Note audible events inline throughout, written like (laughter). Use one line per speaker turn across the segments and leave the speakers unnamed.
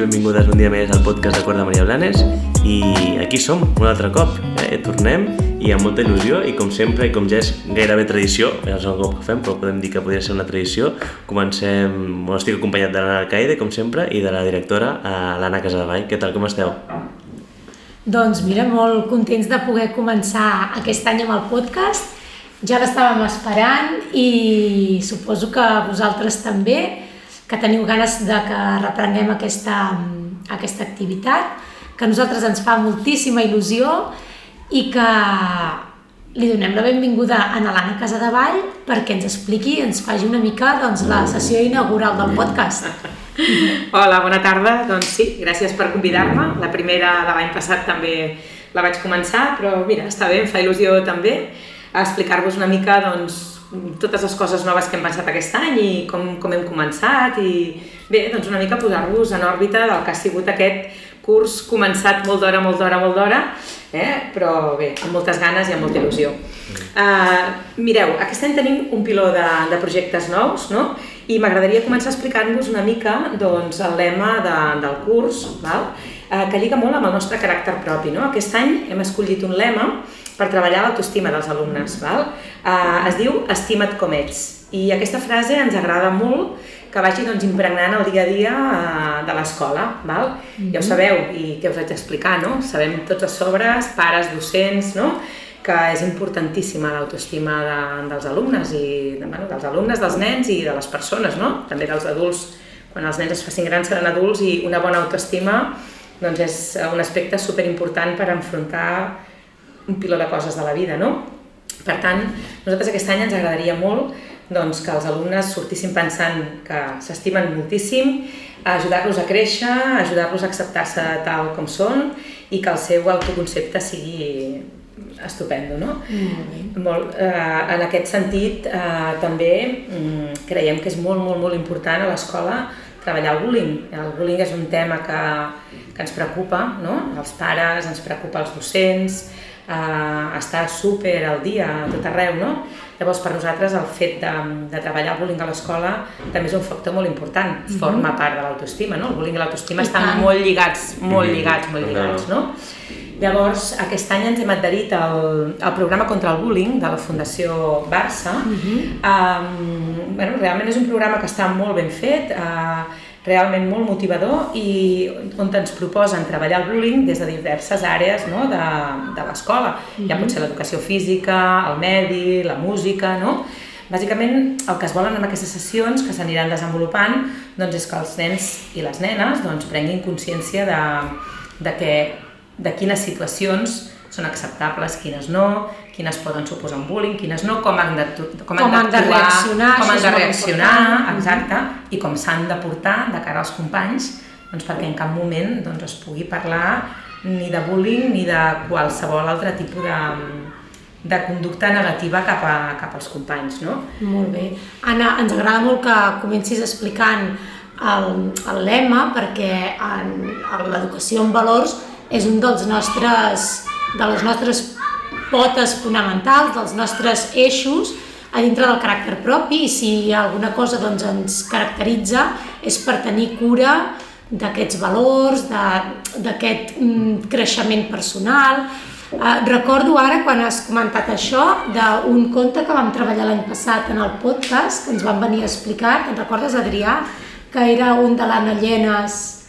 benvingudes un dia més al podcast de Cor de Maria Blanes i aquí som, un altre cop, eh? tornem i amb molta il·lusió i com sempre i com ja és gairebé tradició, ja és el cop que fem però podem dir que podria ser una tradició, comencem, bueno, estic acompanyat de l'Anna Alcaide com sempre i de la directora, eh, l'Anna Casadevall. Què tal, com esteu?
Doncs mira, molt contents de poder començar aquest any amb el podcast. Ja l'estàvem esperant i suposo que vosaltres també, que teniu ganes de que reprenguem aquesta, aquesta activitat, que a nosaltres ens fa moltíssima il·lusió i que li donem la benvinguda a l'Anna Casadevall perquè ens expliqui, ens faci una mica doncs, la sessió inaugural del podcast.
Hola, bona tarda. Doncs sí, gràcies per convidar-me. La primera de l'any passat també la vaig començar, però mira, està bé, em fa il·lusió també explicar-vos una mica doncs, totes les coses noves que hem pensat aquest any i com, com hem començat i bé, doncs una mica posar-vos en òrbita del que ha sigut aquest curs començat molt d'hora, molt d'hora, molt d'hora, eh? però bé, amb moltes ganes i amb molta il·lusió. Uh, mireu, aquest any tenim un piló de, de projectes nous, no? I m'agradaria començar explicant-vos una mica doncs, el lema de, del curs, val? Uh, que lliga molt amb el nostre caràcter propi. No? Aquest any hem escollit un lema per treballar l'autoestima dels alumnes. Val? Uh, es diu Estima't com ets. I aquesta frase ens agrada molt que vagi doncs, impregnant el dia a dia uh, de l'escola. Mm -hmm. Ja ho mhm. sabeu, i què us haig d'explicar, no? Sabem tots els sobres, pares, docents, no? que és importantíssima l'autoestima de, dels alumnes i de, bueno, dels alumnes, dels nens i de les persones, no? també dels adults. Quan els nens es facin grans seran adults i una bona autoestima doncs és un aspecte superimportant per enfrontar un piló de coses de la vida, no? Per tant, nosaltres aquest any ens agradaria molt doncs, que els alumnes sortissin pensant que s'estimen moltíssim, ajudar-los a créixer, ajudar-los a acceptar-se tal com són i que el seu autoconcepte sigui estupendo, no? Mm. Molt, eh, en aquest sentit, eh, també mm, creiem que és molt, molt, molt important a l'escola treballar el bullying. El bullying és un tema que, que ens preocupa, no? Els pares, ens preocupa els docents, eh, estar super al dia a tot arreu, no? Llavors, per nosaltres, el fet de, de treballar el bullying a l'escola també és un factor molt important, mm -hmm. forma part de l'autoestima, no? El bullying i l'autoestima estan tant. molt lligats, molt lligats, molt lligats, no? Llavors, aquest any ens hem adherit al, al programa contra el bullying de la Fundació Barça. Mm -hmm. um, bueno, realment és un programa que està molt ben fet, uh, realment molt motivador i on ens proposen treballar el bullying des de diverses àrees no? de, de l'escola. Mm -hmm. Ja pot ser l'educació física, el medi, la música, no? Bàsicament, el que es volen en aquestes sessions que s'aniran desenvolupant doncs és que els nens i les nenes doncs, prenguin consciència de, de, que, de quines situacions són acceptables, quines no, quines poden suposar un bullying, quines no, com han de,
com han, com han de reaccionar,
com han de reaccionar, exacte, i com s'han de portar de cara als companys, doncs perquè en cap moment doncs, es pugui parlar ni de bullying ni de qualsevol altre tipus de, de conducta negativa cap, a, cap als companys. No?
Molt bé. Anna, ens agrada molt que comencis explicant el, el lema perquè l'educació en valors és un dels nostres, de les nostres potes fonamentals dels nostres eixos a dintre del caràcter propi i si alguna cosa doncs, ens caracteritza és per tenir cura d'aquests valors, d'aquest mm, creixement personal. Eh, recordo ara, quan has comentat això, d'un conte que vam treballar l'any passat en el podcast, que ens van venir a explicar, te'n recordes, Adrià? Que era un de l'Anna Llenes,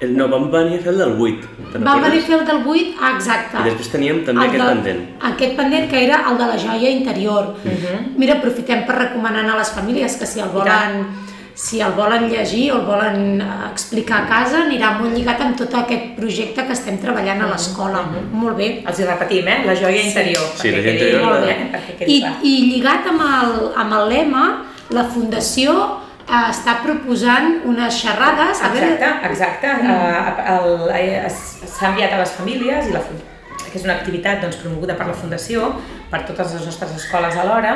el, no, vam venir a fer el del 8.
Vam venir a fer el del 8, ah, exacte.
I després teníem també el aquest de, pendent.
Aquest pendent que era el de la joia interior. Uh mhm. -huh. Mira, aprofitem per recomanar a les famílies que si el volen si el volen llegir o el volen eh, explicar a casa, anirà molt lligat amb tot aquest projecte que estem treballant a mhm. l'escola. Uh -huh. Molt bé.
Els hi repetim, eh? La joia interior.
Sí, la joia interior. Molt bé.
I, I lligat amb el, amb el lema, la Fundació està proposant unes xerrades...
Exacte, exacte. Mm. Eh, S'ha enviat a les famílies i la, que és una activitat doncs, promoguda per la Fundació, per totes les nostres escoles alhora,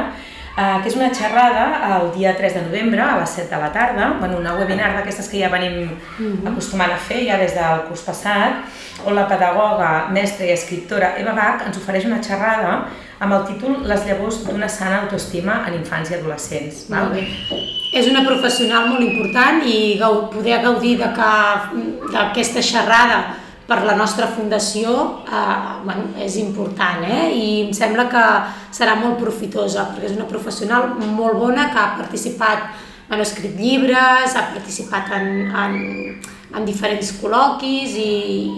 eh, que és una xerrada el dia 3 de novembre a les 7 de la tarda, bueno, una webinar d'aquestes que ja venim -hmm. acostumant a fer ja des del curs passat, on la pedagoga, mestra i escriptora Eva Bach ens ofereix una xerrada amb el títol Les llavors d'una sana autoestima en infants i adolescents. Val?
Molt bé. És una professional molt important i poder gaudir d'aquesta xerrada per la nostra fundació eh, bueno, és important eh? i em sembla que serà molt profitosa perquè és una professional molt bona que ha participat, bueno, ha escrit llibres, ha participat en, en, en diferents col·loquis i,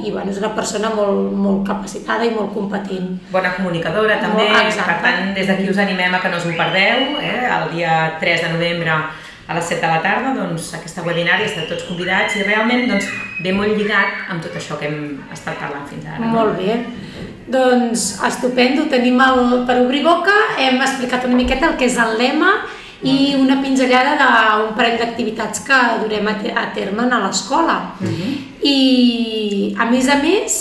i bueno, és una persona molt, molt capacitada i molt competent.
Bona comunicadora també,
Molt, exacte.
per tant des d'aquí us animem a que no us ho perdeu, eh? el dia 3 de novembre a les 7 de la tarda, doncs aquesta webinari esteu tots convidats i realment doncs, ve molt lligat amb tot això que hem estat parlant fins ara.
Molt bé. Doncs estupendo, tenim el, per obrir boca, hem explicat una miqueta el que és el lema i una pinzellada d'un parell d'activitats que durem a, a terme a l'escola. I a més a més,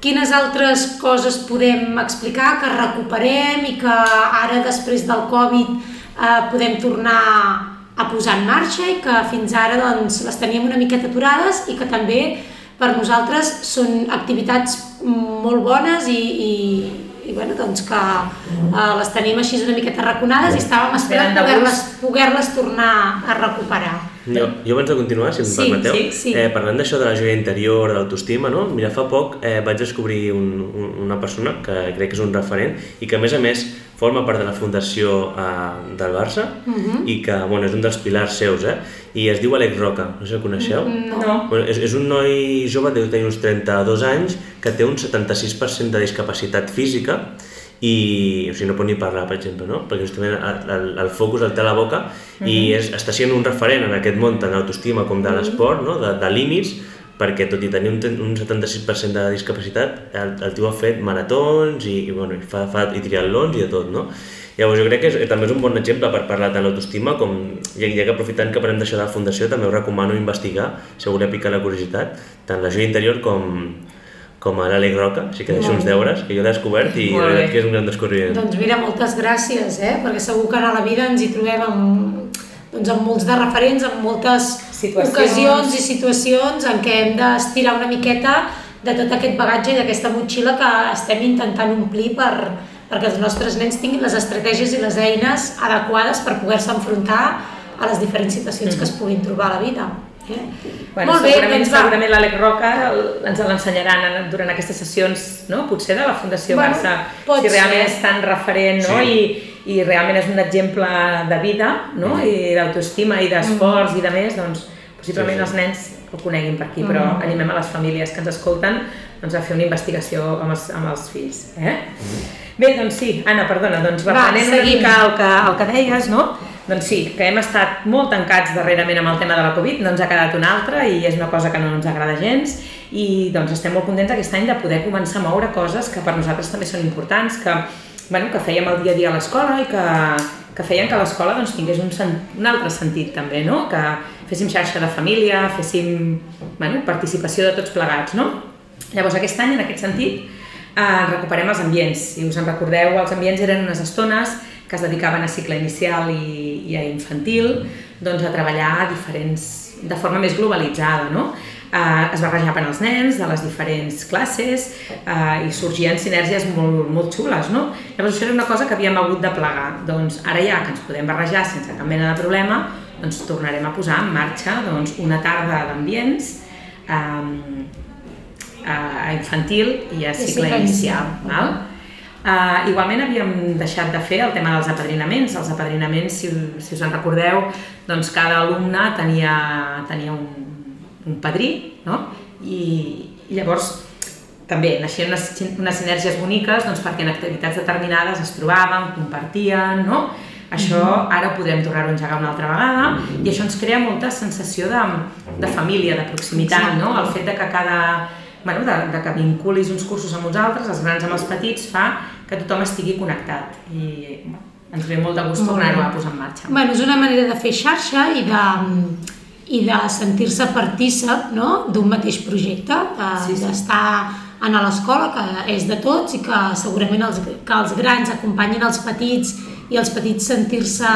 quines altres coses podem explicar que recuperem i que ara després del Covid eh, podem tornar a posar en marxa i que fins ara doncs, les teníem una miqueta aturades i que també per nosaltres són activitats molt bones i, i, i bueno, doncs que eh, les tenim així una miqueta raconades i estàvem esperant poder-les poder tornar a recuperar.
Jo, jo abans de continuar, si em
Sí,
permeteu,
sí, sí.
Eh, parlant d'això de la joia interior, de l'autoestima, no? mira, fa poc eh, vaig descobrir un, un, una persona que crec que és un referent i que a més a més forma part de la fundació eh, del Barça
Mhm.
i que bueno, és un dels pilars seus, eh? i es diu Alex Roca, no sé si el coneixeu?
No.
Bueno, és, és un noi jove, deu tenir uns 32 anys, que té un 76% de discapacitat física i o sigui, no pot ni parlar, per exemple, no? perquè justament el, el, el focus el té a la boca i és, està sent un referent en aquest món tant d'autoestima com de l'esport, no? de, de límits, perquè tot i tenir un, un 76% de discapacitat, el, el tio ha fet maratons i, i, bueno, i, fa, fa, i triatlons i de tot, no? Llavors jo crec que és, també és un bon exemple per parlar tant l'autoestima com, ja, ja que aprofitant que parlem d'això de la Fundació, també us recomano investigar, si voleu picar la curiositat, tant la joia interior com, com a l'Àlex Roca, així que deixo uns deures que jo l'he descobert i de
bé.
veritat que és un gran descobriment.
Doncs mira, moltes gràcies, eh? perquè segur que a la vida ens hi trobem amb, doncs amb molts de referents, amb moltes
Situacions.
ocasions i situacions en què hem d'estirar una miqueta de tot aquest bagatge i d'aquesta motxilla que estem intentant omplir per, perquè els nostres nens tinguin les estratègies i les eines adequades per poder-se enfrontar a les diferents situacions que es puguin trobar a la vida. Eh?
Bueno,
Molt bé,
segurament,
doncs va.
segurament l'Àlex Roca el- ens l'ensenyaran en- durant aquestes sessions, no? potser de la Fundació
Bueno,
Barça, si realment
ser.
és tan referent no?
Sí.
I, i realment és un exemple de vida no? i d'autoestima i d'esforç i de més, doncs possiblement
Sí, sí.
els nens el coneguin per aquí, però animem a les famílies que ens escolten doncs, a fer una investigació amb els, amb els fills. Eh? Bé, doncs sí, Anna, perdona, doncs
Va,
reprenent una mica el que, el que deies, no? Doncs sí, que hem estat molt tancats darrerament amb el tema de la Covid, no ens ha quedat una altra i és una cosa que no ens agrada gens i doncs estem molt contents aquest any de poder començar a moure coses que per nosaltres també són importants, que, bueno, que fèiem el dia a dia a l'escola i que, que feien que l'escola doncs, tingués un, sen- un altre sentit també, no? que féssim xarxa de família, féssim bueno, participació de tots plegats. No? Llavors aquest any, en aquest sentit, eh, recuperem els ambients. Si us en recordeu, els ambients eren unes estones que es dedicaven a cicle inicial i, i a infantil doncs, a treballar diferents, de forma més globalitzada. No? Eh, es barrejaven els nens de les diferents classes eh, i sorgien sinergies molt, molt xules. No? Llavors això era una cosa que havíem hagut de plegar. Doncs ara ja que ens podem barrejar sense cap mena de problema, doncs tornarem a posar en marxa doncs, una tarda d'ambients eh, a infantil i a cicle inicial. Val? Uh, igualment havíem deixat de fer el tema dels apadrinaments. Els apadrinaments, si, si us en recordeu, doncs cada alumne tenia, tenia un, un padrí, no? I, i llavors també naixien unes, unes sinergies boniques doncs, perquè en activitats determinades es trobaven, compartien, no? Això ara podrem tornar-ho a engegar una altra vegada i això ens crea molta sensació de, de família, de proximitat, no? El fet de que cada, bueno, de, de que vinculis uns cursos amb uns altres, els grans amb els petits, fa que tothom estigui connectat i bueno, ens ve molt de gust tornar-ho a posar en marxa.
Bueno, és una manera de fer xarxa i de, i de sentir-se partícip no? d'un mateix projecte, de,
Sí, sí.
d'estar en l'escola, que és de tots i que segurament els, que els grans acompanyin els petits i els petits sentir-se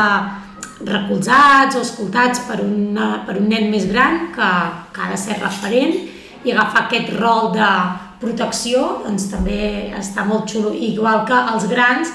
recolzats o escoltats per, una, per un nen més gran que, que ha de ser referent i agafar aquest rol de protecció doncs també està molt xulo, igual que els grans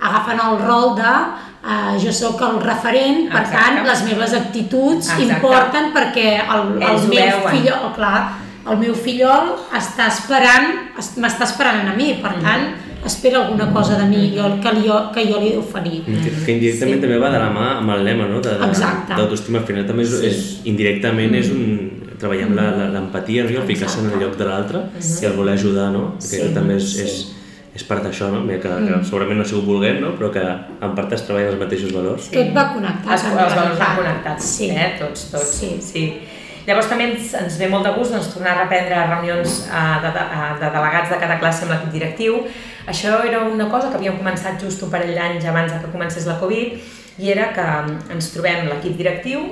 agafen el rol de uh, jo sóc el referent, per
Exacte.
tant, les meves actituds
Exacte.
importen perquè el, el
Ells
meu fillol, oh, clar, el meu fillol està esperant, es- m'està esperant a mi, per
Mm.
tant, espera alguna cosa de mi jo, que, li, que jo li he d'oferir.
Que, que indirectament
Sí.
també va de la mà amb el lema, no? D'autoestima, al final també és,
Sí.
és indirectament és un treballar amb la- la- l'empatia, no? Ficar-se en el lloc de l'altre i el voler ajudar, no? Que
Sí,
sí, també és,
sí.
és, és part d'això, no? Mira, que, que segurament no ha sigut volguent, no? Però que en part es treballen els mateixos valors.
Tot va connectat.
Els,
en
els valors van connectats,
Sí.
eh? tots, tots.
Sí.
sí. Llavors també ens, ens ve molt de gust doncs, tornar a reprendre reunions eh, de, de, eh, de delegats de cada classe amb l'equip directiu. Això era una cosa que havíem començat just un parell d'anys abans que comencés la Covid i era que mm, ens trobem l'equip directiu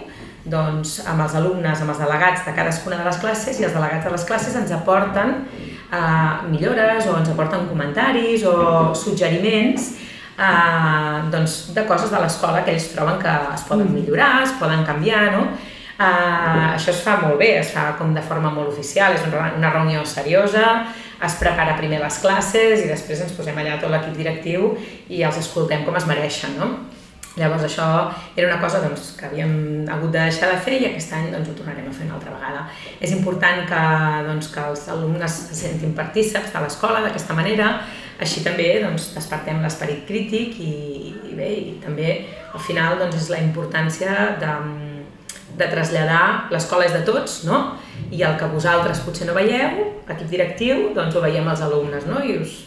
doncs, amb els alumnes, amb els delegats de cadascuna de les classes i els delegats de les classes ens aporten eh, millores o ens aporten comentaris o suggeriments eh, doncs, de coses de l'escola que ells troben que es poden millorar, es poden canviar, no? Uh, això es fa molt bé, es fa com de forma molt oficial, és una reunió seriosa, es prepara primer les classes i després ens posem allà tot l'equip directiu i els escoltem com es mereixen, no? Llavors això era una cosa doncs, que havíem hagut de deixar de fer i aquest any doncs, ho tornarem a fer una altra vegada. És important que, doncs, que els alumnes se sentin partíceps de l'escola d'aquesta manera, així també doncs, despertem l'esperit crític i, i bé, i també al final doncs, és la importància de, de traslladar l'escola és de tots, no? I el que vosaltres potser no veieu, l'equip directiu, doncs ho veiem els alumnes, no? I us,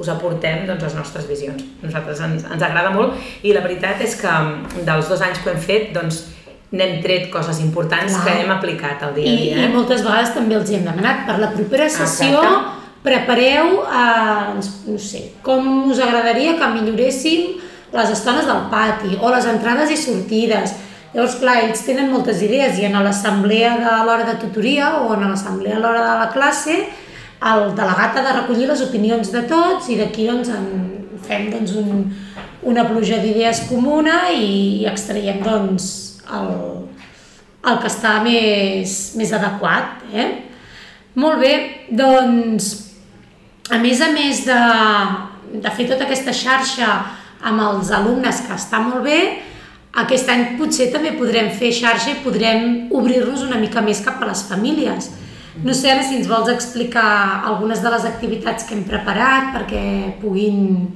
us aportem doncs, les nostres visions. A nosaltres ens, ens agrada molt i la veritat és que dels dos anys que hem fet, doncs n'hem tret coses importants
Clar.
que hem aplicat al dia
I,
a dia.
I
Eh?
moltes vegades també els hem demanat per la propera sessió
Exacte.
prepareu, eh, no sé, com us agradaria que milloréssim les estones del pati o les entrades i sortides. Llavors, clar, ells tenen moltes idees i en l'assemblea de l'hora de tutoria o en l'assemblea a l'hora de la classe el delegat ha de recollir les opinions de tots i d'aquí doncs, en fem doncs, un, una pluja d'idees comuna i extraiem doncs, el, el que està més, més adequat. Eh? Molt bé, doncs, a més a més de, de fer tota aquesta xarxa amb els alumnes, que està molt bé, aquest any potser també podrem fer xarxa i podrem obrir-nos una mica més cap a les famílies. No sé ara si ens vols explicar algunes de les activitats que hem preparat perquè puguin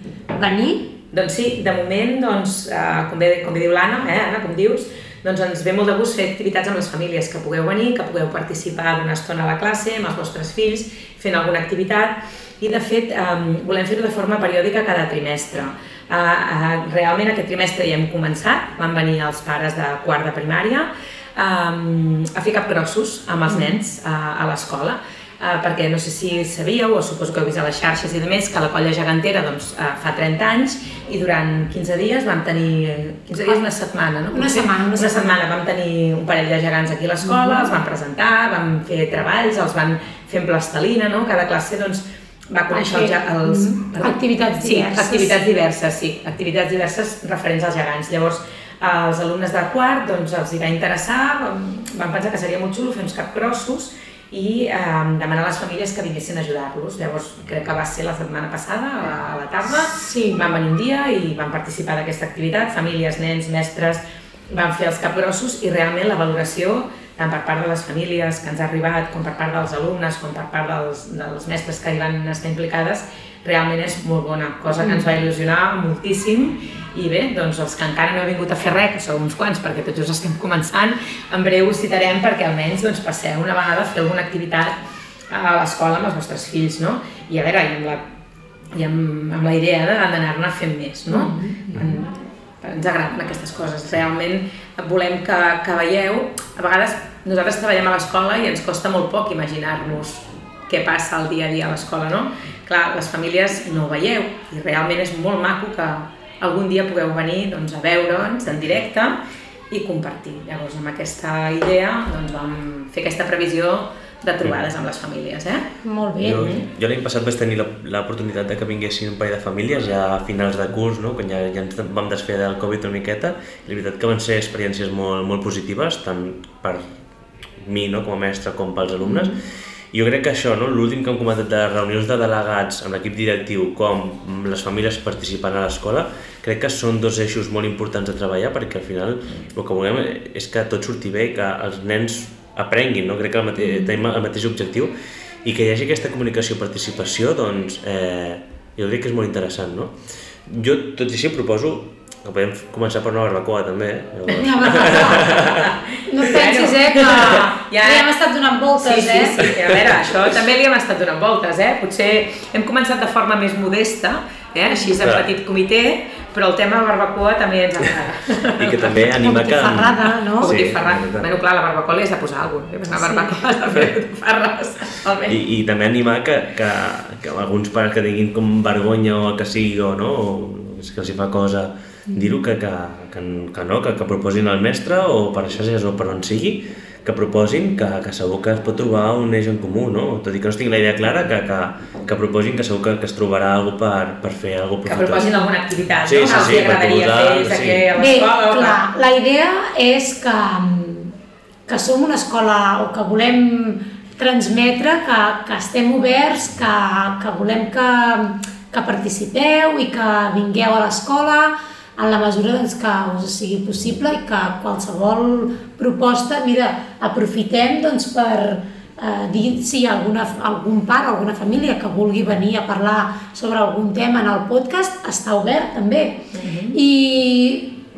venir.
Doncs sí, de moment, doncs, eh, com, bé, com bé diu l'Anna, eh, Anna, com dius, doncs ens ve molt de gust fer activitats amb les famílies, que pugueu venir, que pugueu participar d'una estona a la classe amb els vostres fills, fent alguna activitat, i de fet eh, volem fer-ho de forma periòdica cada trimestre. Eh, eh, realment aquest trimestre ja hem començat, van venir els pares de quart de primària, um, a fer capgrossos amb els nens uh, a l'escola, uh, perquè no sé si sabíeu, o suposo que heu vist a les xarxes i de més, que la colla gegantera doncs, uh, fa 30 anys i durant 15 dies vam tenir, 15 dies, una setmana, no?
Una setmana, una
una
setmana.
setmana vam tenir un parell de gegants aquí a l'escola, els van presentar, vam fer treballs, els van fer amb plastelina, no? Cada classe doncs, va conèixer els, els, perdó.
Activitats
sí,
diverses.
activitats diverses, sí, activitats diverses referents als gegants. Llavors, als alumnes de quart doncs, els hi va interessar, vam, van pensar que seria molt xulo fer uns capgrossos i eh, demanar a les famílies que vinguessin a ajudar-los. Llavors, crec que va ser la setmana passada, a la, a la tarda,
Sí.
van venir un dia i van participar d'aquesta activitat, famílies, nens, mestres, van fer els capgrossos i realment la valoració tant per part de les famílies que ens ha arribat, com per part dels alumnes, com per part dels, dels mestres que hi van estar implicades, realment és molt bona, cosa que ens va il·lusionar moltíssim i bé, doncs els que encara no heu vingut a fer res, que sou uns quants perquè tots just estem començant, en breu us citarem perquè almenys doncs, passeu una vegada a fer alguna activitat a l'escola amb els vostres fills, no? I a veure, i amb la, i amb, amb la idea de- d'anar-ne fent més, no? En, ens agraden aquestes coses, realment volem que, que veieu, a vegades nosaltres treballem a l'escola i ens costa molt poc imaginar-nos què passa el dia a dia a l'escola, no? Clar, les famílies no ho veieu i realment és molt maco que algun dia pugueu venir doncs, a veure'ns en directe i compartir. Llavors, amb aquesta idea doncs, vam fer aquesta previsió de trobades amb les famílies. Eh?
Molt bé.
Jo, jo l'any passat vaig tenir la- l'oportunitat de que vinguessin un parell de famílies ja a finals de curs, no? quan ja, ja ens vam desfer del Covid una miqueta, i la veritat que van ser experiències molt, molt positives, tant per mi no? com a mestre com pels alumnes, jo crec que això, no? l'últim que hem comentat de reunions de delegats amb l'equip directiu com les famílies participant a l'escola, crec que són dos eixos molt importants de treballar perquè al final el que volem és que tot surti bé, que els nens aprenguin, no? crec que el mate tenim el mateix objectiu i que hi hagi aquesta comunicació participació, doncs eh, jo crec que és molt interessant. No? Jo, tot i així, proposo que podem començar per una barbacoa també. (laughs) Eh?
Barbacoa. (laughs) No et pensis, eh, que (laughs) ja, ja hem estat donant voltes,
sí, sí,
eh?
Sí, sí, a veure, això també li hem estat donant voltes, eh? Potser hem començat de forma més modesta, eh? així en
Clar.
petit comitè, però el tema barbacoa també ens agrada. (laughs)
I que també anima que...
botifarrada, no?
Sí,
botifarra.
és veritat.
bueno, clar, la barbacoa li has de posar alguna cosa. La barbacoa has de fer botifarres,
I. I també animar que, que, que alguns pares que tinguin com vergonya o el que sigui o no, o és que els hi fa cosa dir-ho que, que, que, que no, que, que proposin al mestre o per xarxes o per on sigui, que proposin que, que segur que es pot trobar un eix en comú, no? Tot i que no tingui la idea clara, que, que, que proposin que segur que, que es trobarà algú per, per fer alguna
Que
cosa
proposin alguna activitat,
Sí,
no?
sí,
que
sí,
hi agradaria fer
posar-
des
sí.
que a
Bé,
l'escola o
clar,
que...
la idea és que, que som una escola o que volem transmetre que, que estem oberts, que, que volem que, que participeu i que vingueu a l'escola en la mesura doncs, que us sigui possible i que qualsevol proposta, mira, aprofitem doncs, per eh, dir si hi ha alguna, algun pare alguna família que vulgui venir a parlar sobre algun tema en el podcast, està obert també. I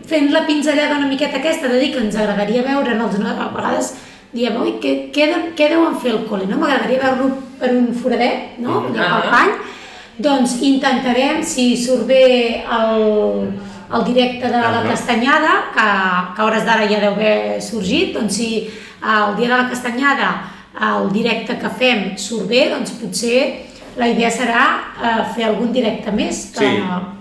fent la pinzellada una miqueta aquesta de dir que ens agradaria veure en els, a vegades diem, ui, què, què, què deuen fer al col·le, no? M'agradaria veure-lo per un foradet, no?
Mhm.
Allà
Ah.
al pany. Doncs intentarem, si surt bé el, el directe de la castanyada, que, que a hores d'ara ja deu haver sorgit, doncs si el dia de la castanyada el directe que fem surt bé, doncs potser la idea serà eh, fer algun directe més. Que...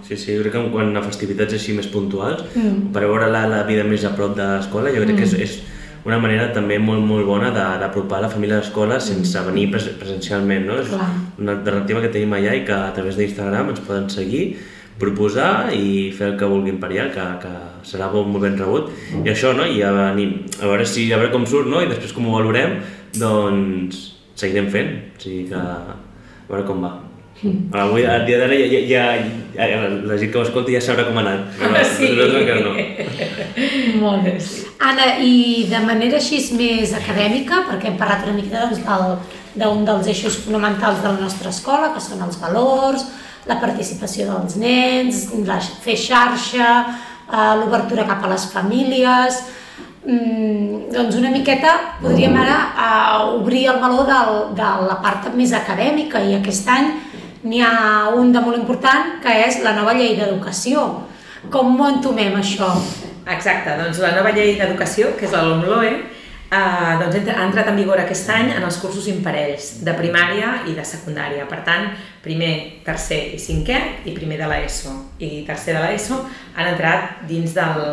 Sí, sí, sí, jo crec que quan a festivitats així més puntuals,
Mm.
per veure la, la vida més a prop de l'escola, jo crec que és, és una manera també molt, molt bona de- d'apropar la família a l'escola sense venir pres presencialment, no? És
Clar.
una alternativa que tenim allà i que a través d'Instagram ens poden seguir, proposar i fer el que vulguin per allà, que, que serà molt, molt ben rebut. I això, no? I a, a veure si a veure com surt, no? I després com ho valorem, doncs seguirem fent. O sigui que a veure com va. (laughs) Avui, el dia d'ara, ja, ja, ja, ja, la gent que ho escolta ja sabrà com ha anat. (laughs) Però
Sí.
nosaltres encara no.
Molt bé. Anna, i de manera així més acadèmica, perquè hem parlat una mica doncs, del- d'un dels eixos fonamentals de la nostra escola, que són els valors, la participació dels nens, la, fer xarxa, eh, l'obertura cap a les famílies... Mm, doncs una miqueta podríem ara eh, obrir el meló del, de la part més acadèmica i aquest any n'hi ha un de molt important que és la nova llei d'educació. Com ho entomem això?
Exacte, doncs la nova llei d'educació, que és la LOMLOE, eh, doncs entra, ha entrat en vigor aquest any en els cursos imparells de primària i de secundària. Per tant, primer, tercer i cinquè i primer de l'ESO i tercer de l'ESO han entrat dins del,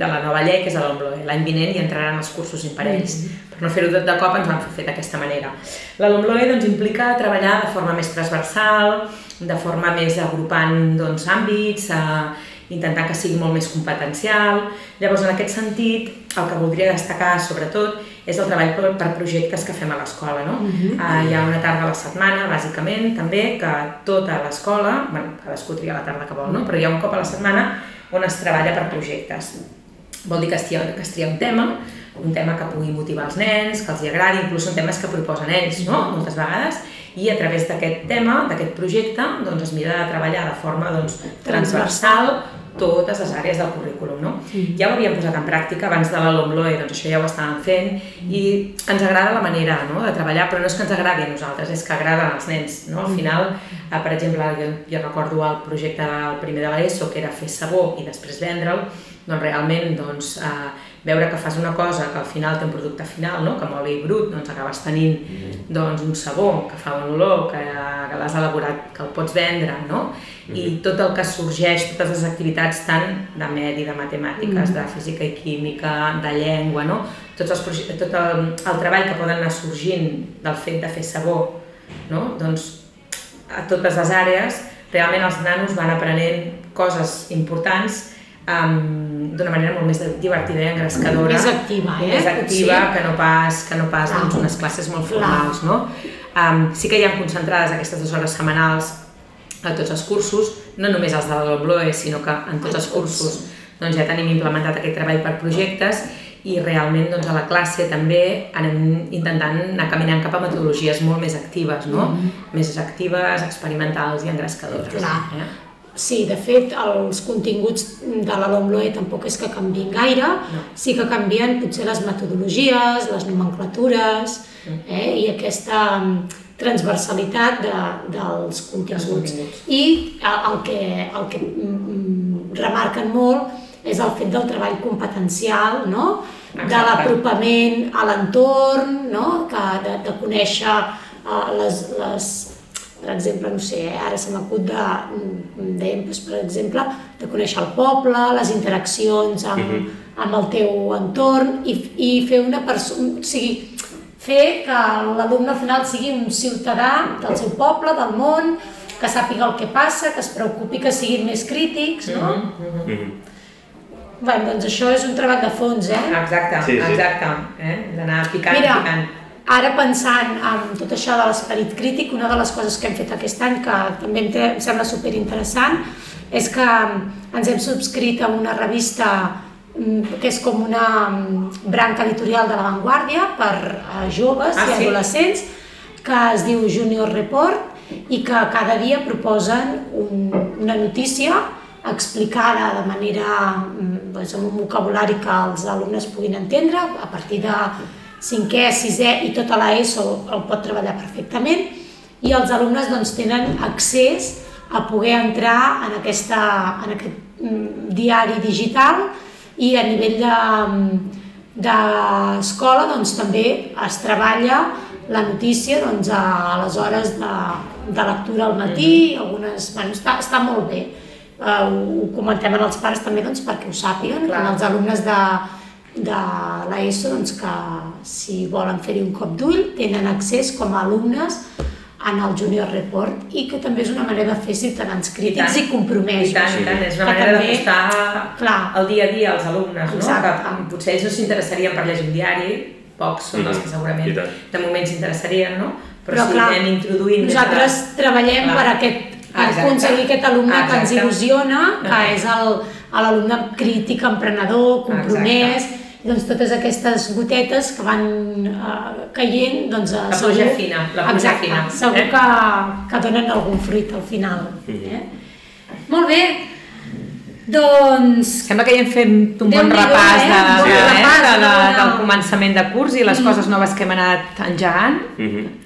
de la nova llei que és la LOMLOE. L'any vinent hi entraran els cursos imparells. Per no fer-ho tot de cop ens ho han fet d'aquesta manera. La LOMLOE doncs, implica treballar de forma més transversal, de forma més agrupant doncs, àmbits, eh, intentant que sigui molt més competencial. Llavors, en aquest sentit, el que voldria destacar, sobretot, és el treball per, per projectes que fem a l'escola. No? Uh -huh. uh, hi ha una tarda a la setmana, bàsicament, també, que tota l'escola, bueno, cadascú tria la tarda que vol, no? però hi ha un cop a la setmana on es treballa per projectes. Vol dir que es tria, que es tria un tema, un tema que pugui motivar els nens, que els hi agradi, inclús són temes que proposen ells, no? moltes vegades, i a través d'aquest tema, d'aquest projecte, doncs es mira de treballar de forma doncs, transversal totes les àrees del currículum. No?
Sí.
Ja ho havíem posat en pràctica abans de la LOMLOE, doncs això ja ho estàvem fent i ens agrada la manera no? de treballar, però no és que ens agradi a nosaltres, és que agrada als nens. No? Al final, eh, per exemple, jo, jo recordo el projecte del primer de l'ESO, que era fer sabó i després vendre'l, doncs realment doncs, eh, veure que fas una cosa que al final té un producte final, no? que amb oli brut doncs, acabes tenint doncs, un sabó que fa un olor, que, que l'has elaborat, que el pots vendre, no? i tot el que sorgeix, totes les activitats tant de medi, de matemàtiques, de física i química, de llengua, no? Tots els, tot el, el treball que poden anar sorgint del fet de fer sabó, no? doncs a totes les àrees, realment els nanos van aprenent coses importants um, d'una manera molt més divertida i engrescadora.
Més activa, eh?
Més activa
Potser.
que no pas, que no pas
Clar.
doncs, unes classes molt
Clar.
formals, no? Um, sí que hi ha concentrades aquestes dues hores setmanals a tots els cursos, no només els de l'Obloe, sinó que en tots els cursos doncs, ja tenim implementat aquest treball per projectes i realment doncs, a la classe també anem intentant anar caminant cap a metodologies molt més actives, no? Mm -hmm. Més actives, experimentals i engrescadores.
Clar.
Eh?
Sí, de fet, els continguts de la LOMLOE tampoc és que canvien gaire,
No.
sí que canvien potser les metodologies, les nomenclatures eh, i aquesta mm, transversalitat de, dels continguts.
continguts.
I el, que, el que mm, remarquen molt és el fet del treball competencial, no? de l'apropament a l'entorn, no? que de, de conèixer uh, les, les, per exemple, no sé, eh, ara se m'acut de, dèiem, doncs, per exemple, de conèixer el poble, les interaccions amb, amb el teu entorn i, i fer una persona, o sigui, fer que l'alumne al final sigui un ciutadà del seu poble, del món, que sàpiga el que passa, que es preocupi que siguin més crítics, no?
Mhm.
Bé, doncs això és un treball de fons, eh?
Exacte,
Sí, sí.
exacte. Eh? D'anar picant,
Mira,
picant.
Ara pensant en tot això de l'esperit crític, una de les coses que hem fet aquest any, que també em, sembla superinteressant, és que ens hem subscrit a una revista mm, que és com una mm, branca editorial de La Vanguardia per a joves
Ah,
i
sí?
adolescents, que es diu Junior Report i que cada dia proposen un, una notícia explicada de manera, mm, doncs, amb un vocabulari que els alumnes puguin entendre, a partir de 5è, 6è i tota l'ESO el pot treballar perfectament i els alumnes doncs, tenen accés a poder entrar en, aquesta, en aquest mm, diari digital i a nivell de, d'escola doncs, també es treballa la notícia doncs, a les hores de, de lectura al matí, algunes, bueno, està, està molt bé. Uh, ho comentem als pares també doncs, perquè ho sàpiguen,
Clar.
en els alumnes de, de l'ESO doncs, que si volen fer-hi un cop d'ull tenen accés com a alumnes en el Junior Report i que també és una manera de fer ciutadans crítics i,
tant.
compromesos.
I tant, i tant. És una
Que
manera
també-
d'acostar
Clar.
el dia a dia als alumnes, no?
Exacte.
Que potser ells no s'interessarien per llegir un diari, pocs són els que
Mhm.
segurament
I tant.
de moment s'interessarien, no? Però,
Però
si
clar,
anem introduint... des de-
Nosaltres treballem
Clar.
per, aquest, per
Exacte.
aconseguir aquest alumne que ens
Exacte.
il·lusiona, que
Exacte.
és el- l'alumne crític, emprenedor, compromès, i doncs totes aquestes gotetes que van uh, caient, doncs uh,
La pluja fina, la pluja
Exacte,
fina,
segur
eh?
que, que donen algun fruit al final. Eh? Molt bé, doncs
Sembla que ja hem fet un bon repàs,
eh?
de,
Un bon
de,
repàs
de,
de
la, del començament de curs i les coses noves que hem anat engegant.
Mhm.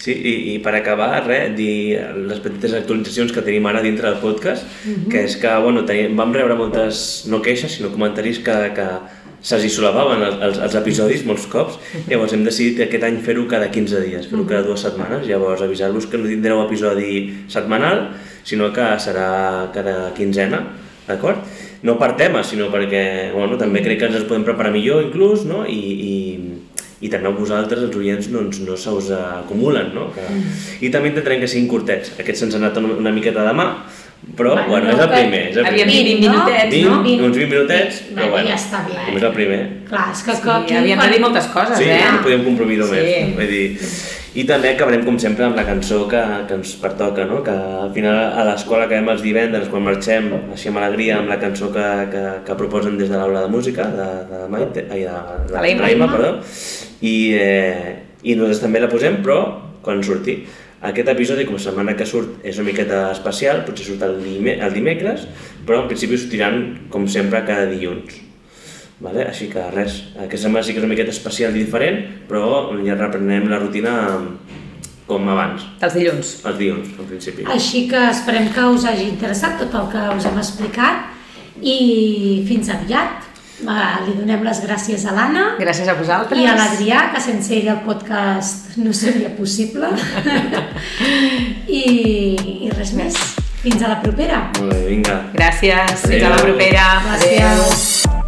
Sí, i, i per acabar, res, dir les petites actualitzacions que tenim ara dintre del podcast, que és que, bueno, tenim, vam rebre moltes, no queixes, sinó comentaris que, que se'ls hi solapaven els, els, episodis molts cops, llavors hem decidit aquest any fer-ho cada 15 dies, fer-ho cada dues setmanes, llavors avisar-vos que no tindreu episodi setmanal, sinó que serà cada quinzena, d'acord? No per tema, sinó perquè, bueno, també crec que ens els podem preparar millor inclús, no? I, i, i també a vosaltres, els oients, doncs, no se us acumulen, no? Que... I també intentarem que siguin curtets. Aquests se'ns han anat una, una miqueta de mà, però,
Bueno,
bueno,
no,
és el primer. És el primer.
dit 20 minutets,
20,
no?
uns 20 minutets, però bueno,
ja està bé.
com és el primer.
clar, és que,
Sí,
aquí
havíem de
quan-
dir moltes coses,
Sí,
eh?
no podíem només.
Sí.
Vull dir, I també acabarem, com sempre, amb la cançó que, que ens pertoca, no? que al final a l'escola acabem els divendres, quan marxem, així amb alegria, amb la cançó que, que, que proposen des de l'aula de música, de, de Maite, ai, de, de,
De la Imma.
Imma, perdó, i, eh, i nosaltres també la posem, però quan surti. Aquest episodi, com la setmana que surt, és una miqueta especial, potser surt el, dime, el dimecres, però en principi sortiran, com sempre, cada dilluns. Vale? Així que res, aquesta setmana sí que és una miqueta especial i diferent, però ja reprenem la rutina com abans,
Dels dilluns.
els dilluns, en principi.
Així que esperem que us hagi interessat tot el que us hem explicat i fins aviat. Va, Li donem les gràcies a l'Anna
Gràcies a vosaltres.
i a l'Adrià, que sense ell el podcast no seria possible. (laughs) I, I res més. Fins a la propera.
Molt bé, vinga.
Gràcies. Fins a la propera.
Gràcies.
Por